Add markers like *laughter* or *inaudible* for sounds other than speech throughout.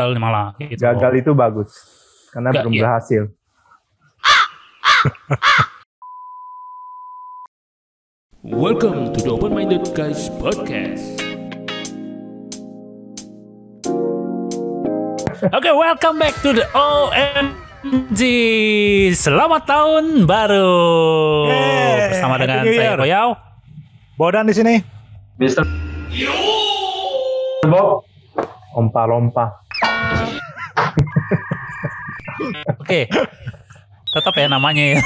gagal malah. Gitu. gagal itu bagus karena Nggak, belum iya. berhasil. Welcome to the Open Minded Guys podcast. Oke, welcome back to the OMG. Selamat tahun baru. Yeay, Bersama dengan saya. Koyau. Bodan di sini. Mister Bob, Ompa-lompa. Oke. Tetap ya namanya ya.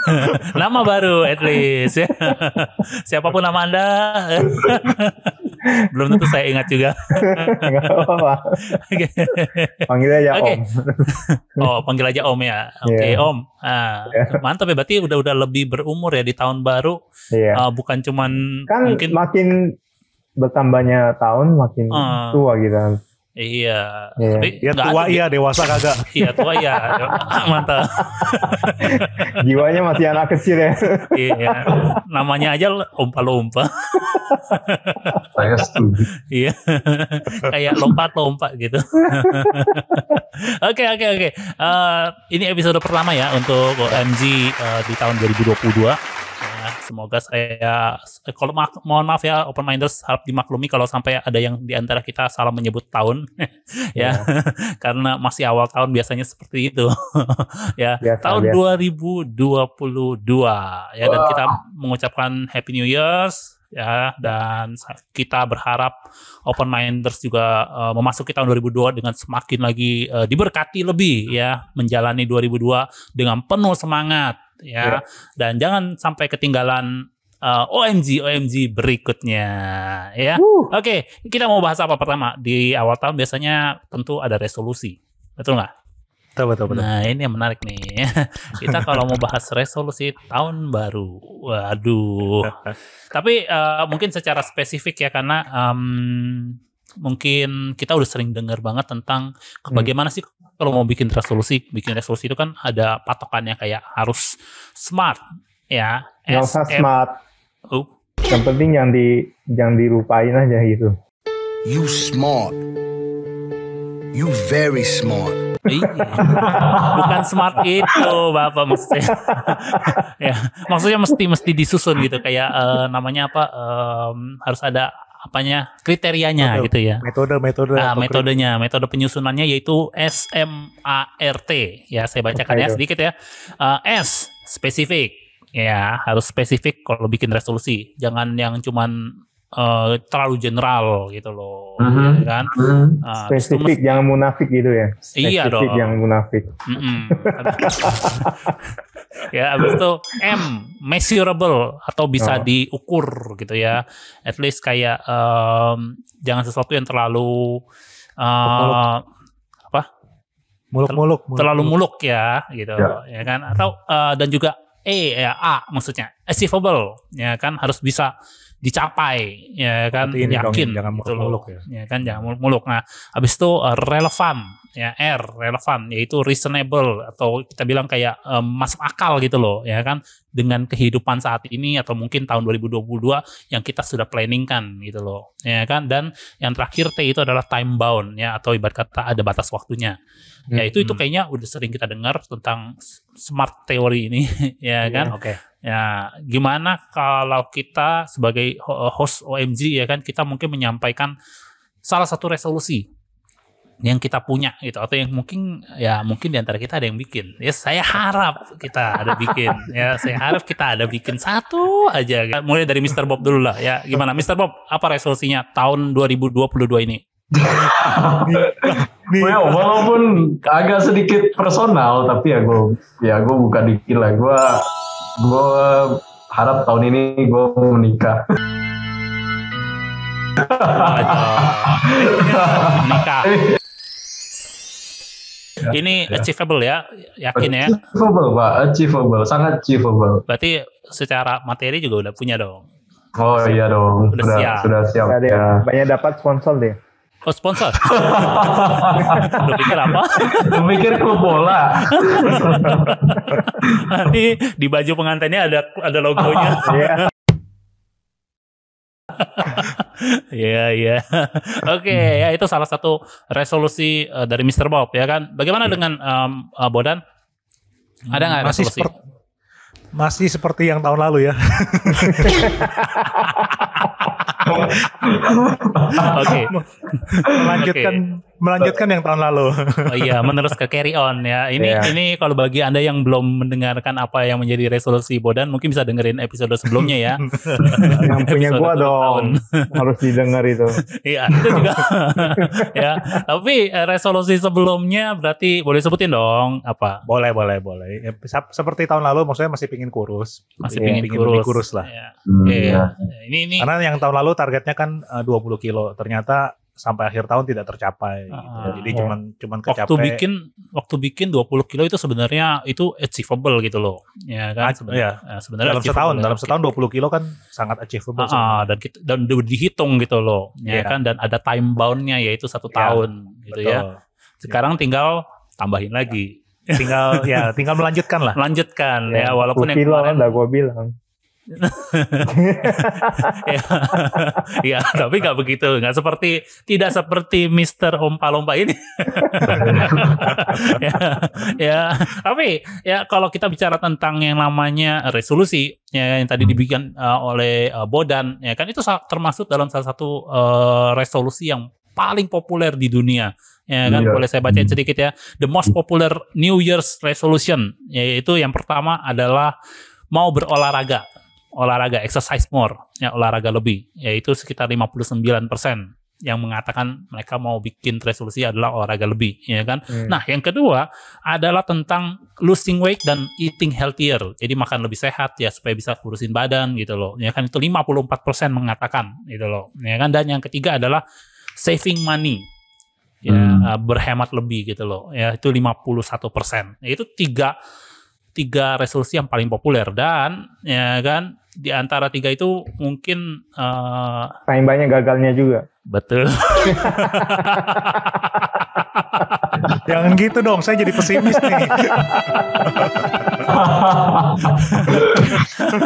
*laughs* nama baru at least ya. *laughs* Siapa pun nama Anda. *laughs* Belum tentu saya ingat juga. Panggil aja. Om. Oh, panggil aja Om ya. Oke, Iya. Om. Ah, mantap ya berarti udah udah lebih berumur ya di tahun baru. Iya. Ah, bukan cuman kan mungkin makin bertambahnya tahun makin Ah. tua gitu. Iya. Iya. Tapi Ya *laughs* tua iya, dewasa kagak. Iya tua ya. mantap. Jiwanya masih anak kecil ya. Iya. Namanya aja lompa-lompa. *laughs* saya setuju. Iya. Kayak lompat-lompat gitu. *laughs* Oke oke oke. Eh, ini episode pertama ya untuk OMG eh, di tahun 2022. Semoga saya kalau ma- mohon maaf ya open minders harap dimaklumi kalau sampai ada yang di antara kita salah menyebut tahun. *laughs* Ya *laughs* karena masih awal tahun biasanya seperti itu. *laughs* Ya Biasa, tahun biasa. 2022 ya dan kita mengucapkan happy new years ya dan kita berharap open minders juga eh, memasuki tahun 2002 dengan semakin lagi eh, diberkati lebih ya menjalani 2002 dengan penuh semangat ya dan jangan sampai ketinggalan eh, OMG OMG berikutnya ya. Oke, kita mau bahas apa pertama? Di awal tahun biasanya tentu ada resolusi. Betul nggak? Betul, betul, betul. Nah, ini yang menarik nih. *laughs* Kita kalau mau bahas resolusi tahun baru. Waduh. *laughs* Tapi eh, mungkin secara spesifik ya karena em, mungkin kita udah sering dengar banget tentang Hmm. bagaimana sih kalau mau bikin resolusi. Bikin resolusi itu kan ada patokannya kayak harus smart ya. Nggak usah SM. smart. Oh, Yang penting yang di yang dilupain aja gitu. You smart. You very smart. Iya. Bukan smart itu, Bapak maksudnya. *laughs* ya, maksudnya mesti mesti disusun gitu kayak eh, namanya apa? em, harus ada apanya? kriterianya Betul. gitu ya. Metode, metode. Nah, metodenya, metode penyusunannya yaitu SMART. Ya, saya bacakan ya itu? sedikit ya. Eh, S spesifik. Ya, harus spesifik kalau bikin resolusi. Jangan yang cuman eh, terlalu general gitu loh, Mhm. ya kan? Hmm. Ah, habis itu Spesifik jangan munafik gitu ya. Iya Spesifik dong. jangan munafik. Mm-mm. *laughs* ya, habis itu M measurable atau bisa Oh. diukur gitu ya. At least kayak em, jangan sesuatu yang terlalu eh, Muluk-muluk. muluk-muluk. terlalu muluk ya gitu Ya. ya kan atau eh, dan juga E ya A maksudnya achievable ya kan harus bisa dicapai ya kan Seperti ini dong, yakin jangan gitu loh. muluk-muluk ya. ya kan jangan muluk-muluk nah habis itu eh, relevan ya R relevan yaitu reasonable atau kita bilang kayak em, masuk akal gitu loh ya kan? Dengan kehidupan saat ini atau mungkin tahun 2022 yang kita sudah planningkan gitu loh ya kan? Dan yang terakhir T itu adalah time bound ya atau ibarat kata ada batas waktunya. Ya itu itu Hmm. kayaknya udah sering kita dengar tentang smart teori ini *laughs* ya kan? Oke. ya gimana kalau kita sebagai ho- host OMG ya kan? Kita mungkin menyampaikan salah satu resolusi yang kita punya gitu atau yang mungkin ya mungkin di antara kita ada yang bikin ya saya harap kita ada bikin ya saya harap kita ada bikin satu aja mulai dari Mr. Bob dulu lah ya gimana Mr. Bob apa resolusinya tahun 2022 ini *laughs* Nih, Ya, walaupun agak sedikit personal, tapi ya gue ya gue buka dikit lah. Gue gue harap tahun ini gue menikah. menikah ini achievable ya yakin ya Achievable, Pak. Achievable, sangat achievable. berarti secara materi juga udah punya dong Oh iya dong, Udah sudah siap. sudah siap. Ada ya. banyak dapat sponsor deh. Oh sponsor? *laughs* Lu pikir apa? Gue mikir klub bola. Nanti di baju pengantinnya ada ada logonya. Iya. *laughs* Iya iya. *laughs* Oke ya itu salah satu resolusi eh, dari Mr. Bob ya kan. Bagaimana dengan em, eh, Bodan? Ada nggak masih resolusi? seperti masih seperti yang tahun lalu ya. *laughs* Oke. *laughs* melanjutkan melanjutkan yang tahun lalu. *laughs* Oh iya, menerus ke carry on ya. Ini Iya. ini kalau bagi Anda yang belum mendengarkan apa yang menjadi resolusi Bodan, mungkin bisa dengerin episode sebelumnya ya. *laughs* Yang punya Episode gua dong. Harus didengar itu. *laughs* Iya, itu juga. ya, tapi eh, resolusi sebelumnya berarti boleh sebutin dong apa? boleh boleh boleh. Ya, sep- seperti tahun lalu maksudnya masih pingin kurus. Masih Iya, pingin pingin kurus. kurus lah. Ya. Hmm, Iya. ya. Ini ini Karena yang tahun lalu targetnya kan eh, 20 kilo. Ternyata sampai akhir tahun tidak tercapai. gitu. Ah. Jadi cuman cuman waktu kecapai. bikin waktu bikin 20 kilo itu sebenarnya itu achievable gitu loh. Ya kan Ah, sebenarnya. iya. eh, sebenarnya dalam setahun, achievable dalam ya. setahun 20 kilo kan sangat achievable. Ah, sebenarnya. dan kita dan dihitung gitu loh, ya Iya. kan dan ada time boundnya yaitu satu Iya, tahun gitu Betul. ya. Sekarang tinggal tambahin lagi, Tinggal ya tinggal melanjutkan lah. *laughs* lanjutkan ya, Ya, walaupun 10 yang kilo kemarin kan udah gua bilang. *laughs* ya, ya, tapi nggak begitu, nggak seperti tidak seperti Mister Ompa Lompa ini. *laughs* ya, ya, tapi ya kalau kita bicara tentang yang namanya resolusi ya yang tadi dibikin uh, oleh uh, Bodan, ya kan itu termasuk dalam salah satu uh, resolusi yang paling populer di dunia. Ya kan Iya. boleh saya bacain sedikit ya. The most popular New Year's resolution yaitu yang pertama adalah mau berolahraga olahraga exercise more ya olahraga lebih yaitu sekitar 59% yang mengatakan mereka mau bikin resolusi adalah olahraga lebih ya kan Hmm. nah yang kedua adalah tentang losing weight dan eating healthier jadi makan lebih sehat ya supaya bisa kurusin badan gitu loh ya kan itu 54% mengatakan gitu loh ya kan dan yang ketiga adalah saving money ya Hmm. berhemat lebih gitu loh ya itu 51% Ya, itu tiga tiga resolusi yang paling populer dan ya kan di antara tiga itu mungkin eh, Paling banyak gagalnya juga. betul *laughs* Jangan gitu dong, saya jadi pesimis nih. *laughs*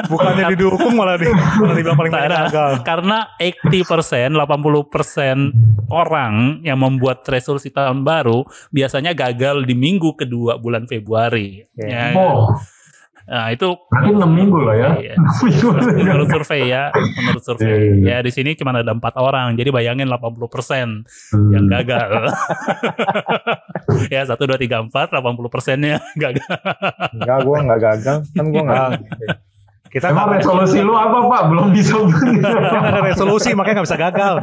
Bukannya didukung malah di malah dibilang paling banyak Karena- gagal. karena 80% 80% orang yang membuat resolusi tahun baru biasanya gagal di minggu kedua bulan Februari Ya. ya, Oh, nah itu berarti 6 minggu lah ya. Iya. 6 minggu. menurut survei ya menurut survei Iya, iya. ya di sini cuma ada empat orang jadi bayangin 80% Hmm. yang gagal. *laughs* ya satu dua tiga empat, 80 persennya *laughs* gagal. Enggak, gua enggak gagal. Kan gua enggak. Kita Emang resolusi lu apa pak? Belum bisa. *laughs* ada resolusi makanya nggak bisa gagal.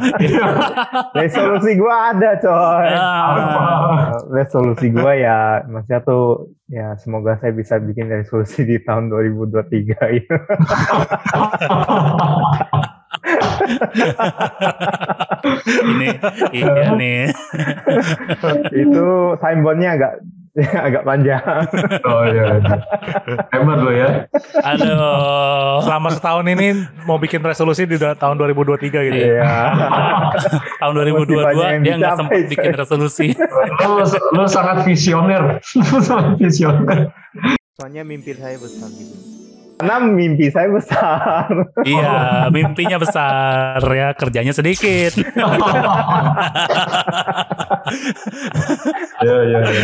*laughs* Resolusi gua ada, coy. Ah, *laughs* Resolusi gua ya maksudnya tuh ya semoga saya bisa bikin resolusi di tahun 2023 gitu. ini iya nih. Itu time bondnya agak *laughs* agak panjang. *laughs* oh iya. Hebat lo ya. Aduh. Selama setahun ini mau bikin resolusi di tahun 2023 gitu. ya. Iya. *laughs* Tahun Masih banyak 2022 yang dia nggak sempat bikin resolusi. Lu, lu sangat visioner. Lu sangat visioner. Soalnya mimpi saya besar gitu. Karena mimpi saya besar. iya, mimpinya besar ya, kerjanya sedikit. Iya iya iya.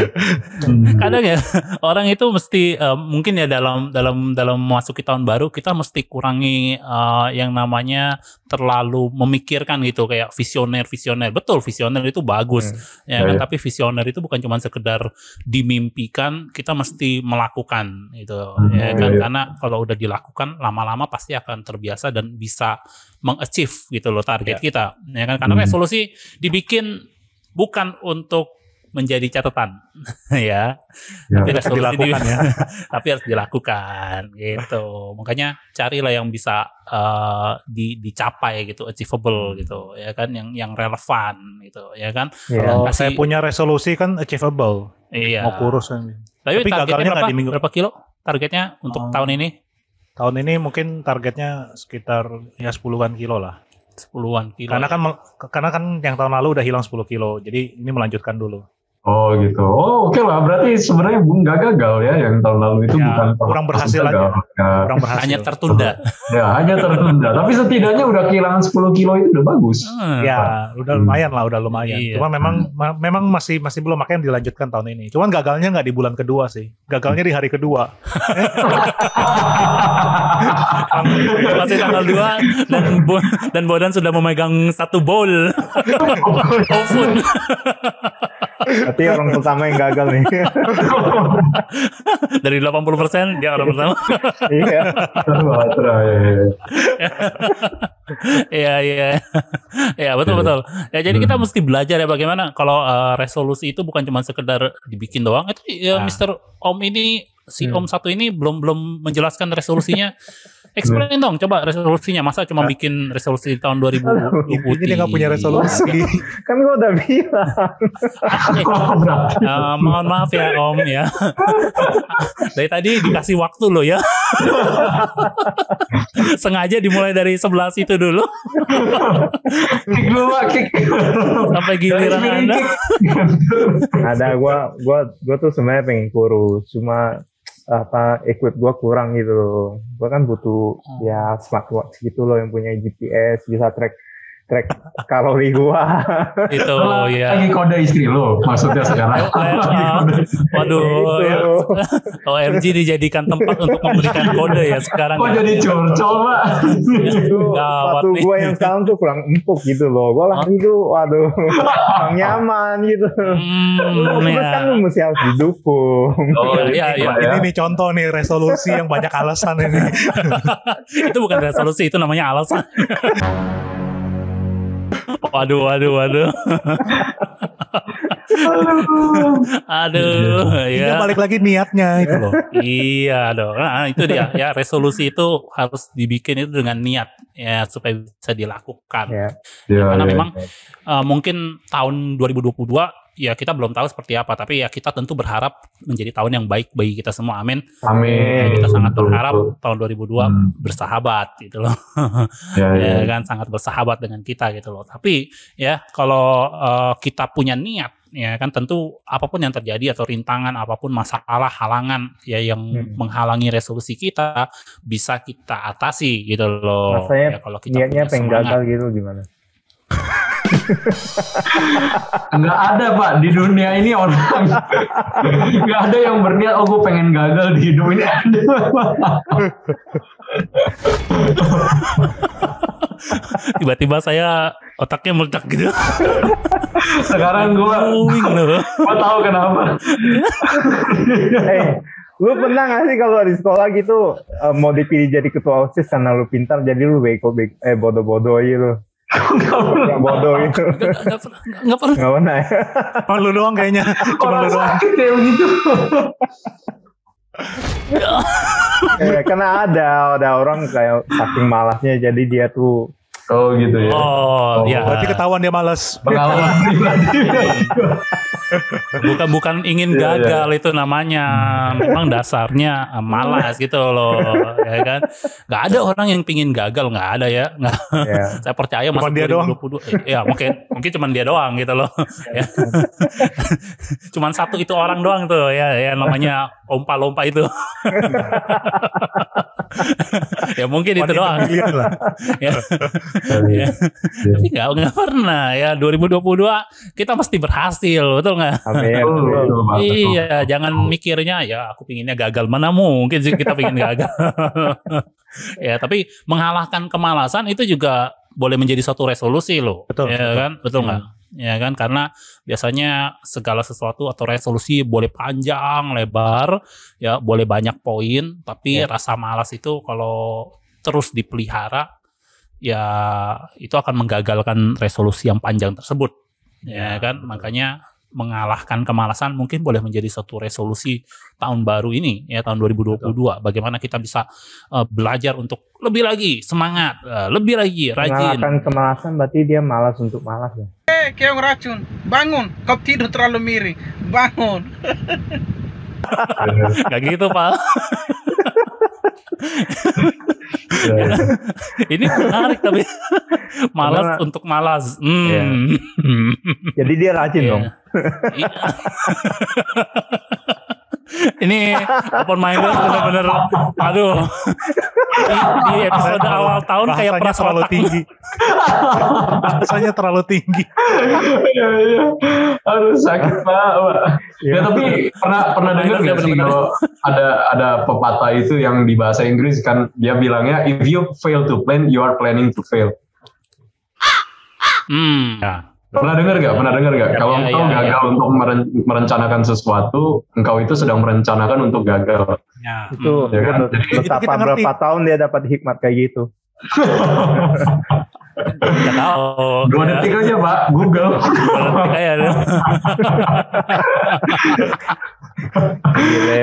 *laughs* Kadang ya orang itu mesti eh, mungkin ya dalam dalam dalam memasuki tahun baru kita mesti kurangi eh, yang namanya terlalu memikirkan gitu kayak visioner visioner betul visioner itu bagus ya kan Iya. tapi visioner itu bukan cuma sekedar dimimpikan kita mesti melakukan gitu Hmm, ya kan iya. karena kalau udah dilakukan lama-lama pasti akan terbiasa dan bisa mengachieve gitu loh target kita ya kan karena Hmm. resolusi dibikin bukan untuk menjadi catatan *laughs* ya Ya. tapi resolusi dilakukan di- ya. *laughs* tapi harus dilakukan gitu makanya carilah yang bisa eh, di, dicapai gitu achievable gitu ya kan yang yang relevan gitu ya kan Iya. Kalau Kasih- saya punya resolusi kan achievable. iya Mau kurus kan. tapi, Tapi targetnya gagalnya berapa, di minggu- berapa kilo targetnya untuk Oh. tahun ini Tahun ini mungkin targetnya sekitar ya 10-an kilo lah. sepuluhan kilo Karena kan mel- karena kan yang tahun lalu udah hilang 10 kilo. Jadi ini melanjutkan dulu. Oh gitu. Oh oke lah. Berarti sebenarnya nggak gagal ya yang tahun lalu itu Ya, bukan kurang berhasil gagal. Ya, Kurang berhasil. Hanya tertunda. *laughs* ya, hanya tertunda. Tapi setidaknya udah kehilangan 10 kilo itu udah bagus. Hmm. Ya, udah Hmm. lumayan lah, udah lumayan. Iya. Cuma memang ma- memang masih masih belum makanya dilanjutkan tahun ini. Cuman gagalnya nggak di bulan kedua sih. Gagalnya di hari kedua. Masih tanggal 2 dan Bo- dan Bodan sudah memegang satu bowl *laughs* oven. *laughs* Berarti orang pertama yang gagal nih. *laughs* Dari 80% dia orang pertama. *laughs* Iya. Ya, ya, ya. Iya iya. Ya betul Iya. betul. Ya jadi kita Hmm. mesti belajar ya bagaimana kalau eh, resolusi itu bukan cuma sekedar dibikin doang. Itu ya Nah. Mr. Om ini si Hmm. Om satu ini belum belum menjelaskan resolusinya. *laughs* Explain dong coba resolusinya. Masa cuma bikin resolusi di tahun 2020. Intinya dia nggak punya resolusi. Kan gua udah bilang. Eh, mohon maaf ya Om ya. dari tadi dikasih waktu loh ya. Sengaja dimulai dari 11 itu dulu Kick dulu Pak, kick. sampai giliran Anda. Ada gua gua gua tuh sebenarnya pengen kurus, cuma apa equip gua kurang gitu loh. Gua kan butuh Oh. ya smartwatch gitu loh yang punya GPS bisa track track kalori gua. Itu ya. Lagi kode istri lo maksudnya sekarang. Waduh, ya. Itu. OMG dijadikan tempat untuk memberikan kode ya sekarang. Kok ya. jadi curcol Pak? nih. gua yang sekarang tuh kurang empuk gitu loh. Gua lari tuh waduh kurang nyaman gitu. Hmm, Terus ya. kan lu mesti harus didukung. Oh, Iya, iya, Pak, ya. Ini nih contoh nih resolusi yang banyak alasan ini. *laughs* itu bukan resolusi, itu namanya alasan. *laughs* Waduh, waduh, waduh. Aduh, Ini ya. balik lagi niatnya itu loh. Iya dong. Nah, itu dia. Ya, resolusi itu harus dibikin itu dengan niat ya supaya bisa dilakukan. Ya. Ya, Karena ya. memang uh, mungkin tahun 2022 ya kita belum tahu seperti apa, tapi ya kita tentu berharap menjadi tahun yang baik bagi kita semua. Amin. Amin. kita sangat berharap betul. tahun 2002 Hmm. bersahabat gitu loh. *laughs* Ya, ya. ya kan sangat bersahabat dengan kita gitu loh. Tapi ya kalau uh, kita punya niat ya kan tentu apa pun yang terjadi atau rintangan apa pun masalah halangan ya yang Hmm. menghalangi resolusi kita bisa kita atasi gitu loh. Rasanya ya, kalau kita Niatnya pengen semangat. gagal gitu gimana? Nggak ada Pak di dunia ini orang *laughs* nggak ada yang berniat oh gue pengen gagal di hidup ini ada. *laughs* Tiba-tiba saya otaknya meledak gitu. Sekarang gue gue tahu kenapa. *laughs* eh, lu pernah gak sih kalau di sekolah gitu eh, mau dipilih jadi ketua OSIS karena lu pintar jadi lu bego bego eh bodoh-bodoh aja lu. Yang bodoh gitu. Nggak- pernah- nggak pernah. Ya? Cuma lu doang kayaknya. Cuma lu doang. sakit ya begitu. eh, karena ada ada orang kayak saking malasnya jadi dia tuh Oh gitu ya. Oh, ya. Berarti ketahuan dia males. Pengalaman *laughs* pribadi. bukan bukan ingin Iya, iya. gagal itu namanya memang dasarnya eh, malas gitu loh ya kan nggak ada orang yang pingin gagal nggak ada ya nggak ya. *laughs* saya percaya Cuman masuk dia doang. 2022 eh, ya mungkin mungkin cuman dia doang gitu loh ya. *laughs* cuman satu itu orang doang tuh ya ya namanya ompa lompa itu ya mungkin itu doang *laughs* ya. ya. tapi nggak nggak pernah ya 2022 kita mesti berhasil betul nggak Amin. Betul, betul, Pak, betul. Iya, jangan mikirnya ya aku pinginnya gagal mana mungkin sih kita pingin gagal. *laughs* ya, tapi mengalahkan kemalasan itu juga boleh menjadi suatu resolusi loh. Betul, Ya betul. kan? Betul nggak? Ya kan? Karena biasanya segala sesuatu atau resolusi boleh panjang, lebar, ya boleh banyak poin, tapi Ya. rasa malas itu kalau terus dipelihara ya itu akan menggagalkan resolusi yang panjang tersebut. Ya kan? Makanya mengalahkan kemalasan mungkin boleh menjadi satu resolusi tahun baru ini ya tahun 2022 bagaimana kita bisa eh, belajar untuk lebih lagi semangat eh, lebih lagi rajin Mengalahkan kemalasan berarti dia malas untuk malas ya. Eh, keong racun. Bangun. Kau tidur terlalu miring. Bangun. nggak gitu pak Ya, ya. ini menarik tapi malas Karena- untuk malas hmm. Jadi dia rajin Iya. dong. Iya. Ini open minded bener-bener aduh. Di, di episode awal tahun kayak peras terlalu otak. tinggi. Bahasanya terlalu tinggi. Iya, iya. Aduh sakit pak. Pak. Ya tapi pernah pernah dengar nggak sih Bener-bener. kalau ada ada pepatah itu yang di bahasa Inggris kan dia bilangnya if you fail to plan you are planning to fail. Hmm. Ya. Pernah dengar nggak? Pernah dengar nggak? Kalau Iya, engkau iya, gagal untuk meren- merencanakan sesuatu, engkau itu sedang merencanakan untuk gagal. Ya. Itu Ya kan? Itu betapa kita ngerti. berapa tahun dia dapat hikmat kayak gitu. Tahu. Dua Ya. detik aja pak, Google. Kayak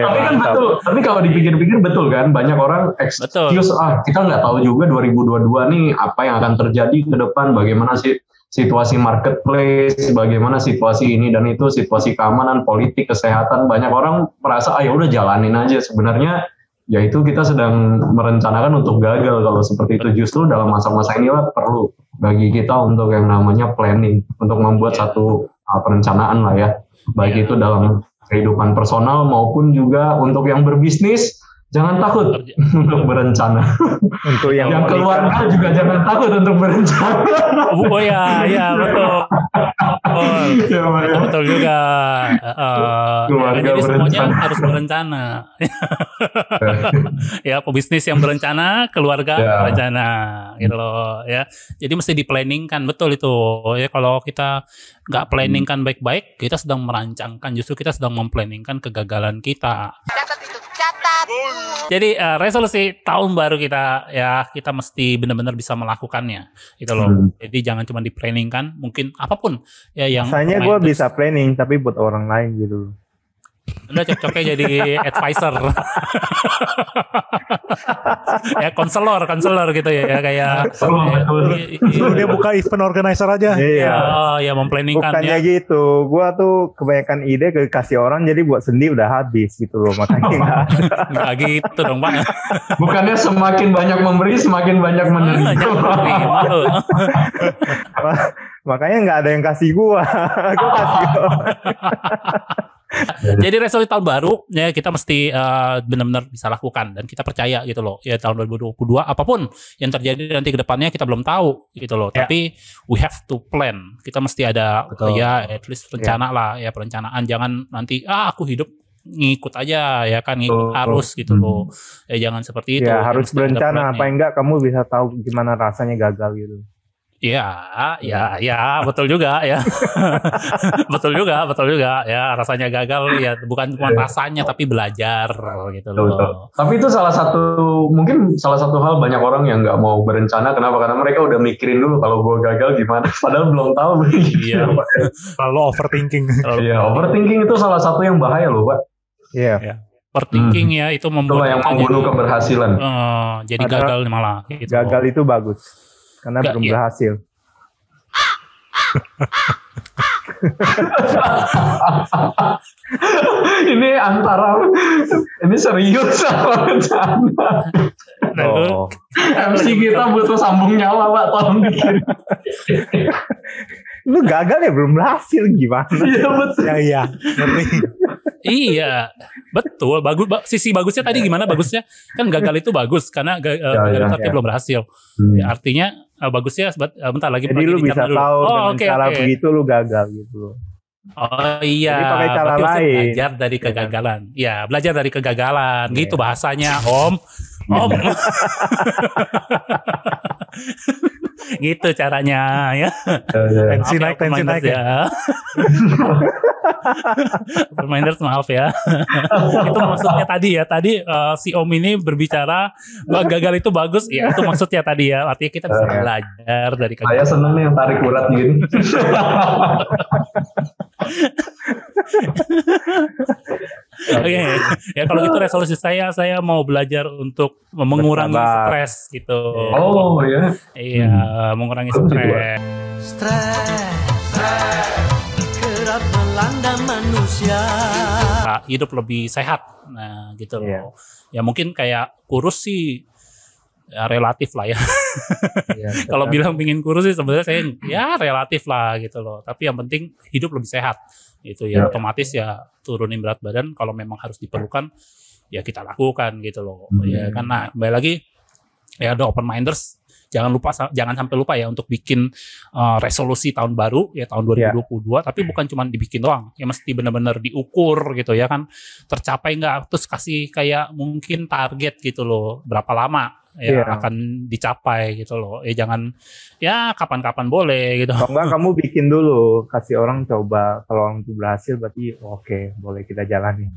tapi kan mantap. betul. Tapi kalau dipikir-pikir betul kan, banyak orang excuse ah kita nggak tahu juga 2022 nih apa yang akan terjadi ke depan, bagaimana sih situasi marketplace, bagaimana situasi ini dan itu, situasi keamanan, politik, kesehatan. Banyak orang merasa ah ya udah jalanin aja. Sebenarnya ya itu kita sedang merencanakan untuk gagal kalau seperti itu justru dalam masa-masa inilah perlu bagi kita untuk yang namanya planning untuk membuat satu uh, perencanaan lah ya baik itu dalam kehidupan personal maupun juga untuk yang berbisnis jangan takut *laughs* untuk berencana Untuk yang, yang keluarga juga jangan takut untuk berencana Oh ya, ya betul. *laughs* Betul. Ya, Pak, ya. Betul, betul juga. Uh, Keluarga jadi semuanya berencana. harus berencana. *laughs* ya, pebisnis yang berencana, keluarga Ya. berencana, gitu loh. Ya, jadi mesti di planning kan, betul itu. Ya, kalau kita nggak planning kan baik-baik, kita sedang merancangkan, justru kita sedang memplanningkan kegagalan kita. Jadi eh, resolusi tahun baru kita ya kita mesti benar-benar bisa melakukannya gitu loh. Hmm. Jadi jangan cuma di planning kan, mungkin apa pun ya yang Biasanya gue bisa planning tapi buat orang lain gitu. Udah cocoknya jadi advisor. *laughs* ya konselor, konselor gitu ya, ya kayak i- i- Suruh dia buka event organizer aja. ya, Iya. oh, ya memplanningkan Bukannya ya. gitu, gua tuh kebanyakan ide ke kasih orang jadi buat sendiri udah habis gitu loh makanya nggak *laughs* ada. Nggak gitu dong, Pak. bukannya semakin banyak memberi semakin banyak menerima Jangan menerima, *laughs* makanya nggak ada yang kasih gua, gua kasih. *laughs* Jadi resolusi tahun baru ya kita mesti eh, benar-benar bisa lakukan dan kita percaya gitu loh. Ya tahun 2022 apa pun yang terjadi nanti ke depannya kita belum tahu gitu loh. Ya. Tapi we have to plan. Kita mesti ada Betul. ya at least rencana lah ya perencanaan jangan nanti ah aku hidup ngikut aja ya kan ngikut Betul. arus gitu Hmm. loh. Ya jangan seperti itu. Ya Ya, harus berencana apa enggak kamu bisa tahu gimana rasanya gagal gitu. Ya, ya, ya, betul juga ya. *laughs* betul juga, betul juga ya. Rasanya gagal ya bukan cuma rasanya tapi belajar gitu Betul, betul. loh. Tapi itu salah satu mungkin salah satu hal banyak orang yang nggak mau berencana kenapa karena mereka udah mikirin dulu kalau gue gagal gimana *laughs* padahal belum tahu. Iya. *laughs* Lalu overthinking. Iya, overthinking itu salah satu yang bahaya loh, Pak. Iya. Overthinking ya itu Itulah membuat yang membunuh jadi, keberhasilan. eh, jadi Padahal gagal malah gitu. Gagal itu bagus karena Nggak, belum iya. berhasil. *laughs* ini antara ini serius apa bercanda? Nah, Oh. MC kita butuh sambung nyawa, Pak. Tolong bikin. Lu gagal ya belum berhasil gimana? Iya betul. ya iya, iya, betul. Bagus. ba- sisi bagusnya tadi gimana bagusnya? Kan gagal itu bagus karena ga- eh, Ya, gagal ya, tapi ya. belum berhasil. Hmm. Ya, artinya eh, bagusnya sebat- eh, bentar lagi Jadi lu bisa dulu. tahu Oh, dengan oke, cara oke. begitu lu gagal gitu loh. Oh iya, Jadi pakai cara lain. belajar dari Iya kan? kegagalan. Ya, belajar dari kegagalan. Iya. Gitu bahasanya, Om. Om. *laughs* gitu caranya ya. Tensi naik, ya, tensi naik Minders ya. *laughs* ya. Open Minders, maaf ya. *laughs* itu maksudnya tadi ya. Tadi eh, si Om ini berbicara bahwa gagal itu bagus. Ya, itu maksudnya tadi ya. Artinya kita bisa Iya. belajar dari Saya kegagalan. seneng nih yang tarik urat gini. *laughs* Oke, ya kalau gitu resolusi saya saya mau belajar untuk mengurangi stres gitu. oh ya. Iya, mengurangi Bagus juga. stres. Kerap melanda manusia. Nah, hidup lebih sehat. Nah, gitu loh. Iya. Ya mungkin kayak kurus sih ya relatif lah ya. Iya, *laughs* Kalau bilang pingin kurus sih sebenarnya saya ya relatif lah gitu loh. Tapi yang penting hidup lebih sehat. Itu ya Ya. otomatis ya turunin berat badan kalau memang harus diperlukan ya kita lakukan gitu loh. Hmm. Ya kan nah kembali lagi ya ada open minders jangan lupa jangan sampai lupa ya untuk bikin uh, resolusi tahun baru ya tahun Ya. 2022 tapi bukan cuma dibikin doang ya mesti benar-benar diukur gitu ya kan tercapai nggak terus kasih kayak mungkin target gitu loh berapa lama ya Iya. akan dicapai gitu loh eh jangan ya kapan-kapan boleh gitu Kalau enggak kamu bikin dulu, kasih orang coba. Kalau orang itu berhasil berarti oke, boleh kita jalani.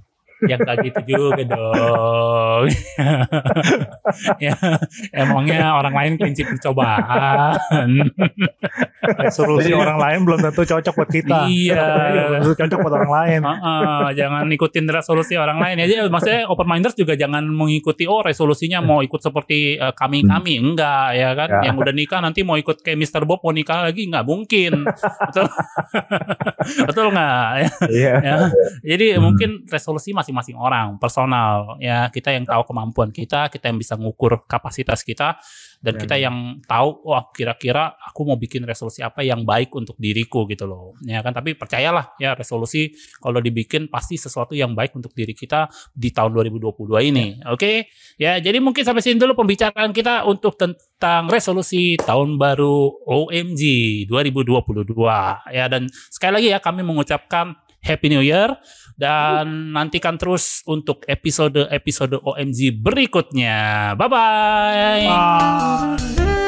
Yang kayak gitu juga dong *laughs* ya emangnya orang lain prinsip percobaan Resolusi orang lain belum tentu cocok buat kita. Iya. *laughs* Tentu cocok buat orang lain. Heeh, jangan ikutin resolusi orang lain ya. Jadi maksudnya open minders juga jangan mengikuti oh resolusinya mau ikut seperti eh, kami-kami enggak ya kan. Ya. Yang udah nikah nanti mau ikut kayak Mr. Bob mau nikah lagi enggak mungkin. *laughs* Betul. Betul enggak? Ya. Iya. ya. Jadi mungkin resolusi masing-masing orang personal ya kita yang tahu kemampuan kita, kita yang bisa ngukur kapasitas kita dan Dan- kita yang tahu wah kira-kira aku mau bikin resolusi apa yang baik untuk diriku gitu loh. Ya kan tapi percayalah ya resolusi kalau dibikin pasti sesuatu yang baik untuk diri kita di tahun 2022 ini. Oke? Ya, jadi mungkin sampai sini dulu pembicaraan kita untuk tentang resolusi tahun baru OMG 2022 ya dan sekali lagi ya kami mengucapkan Happy New Year dan nantikan terus untuk episode-episode OMG berikutnya. Bye bye. Bye.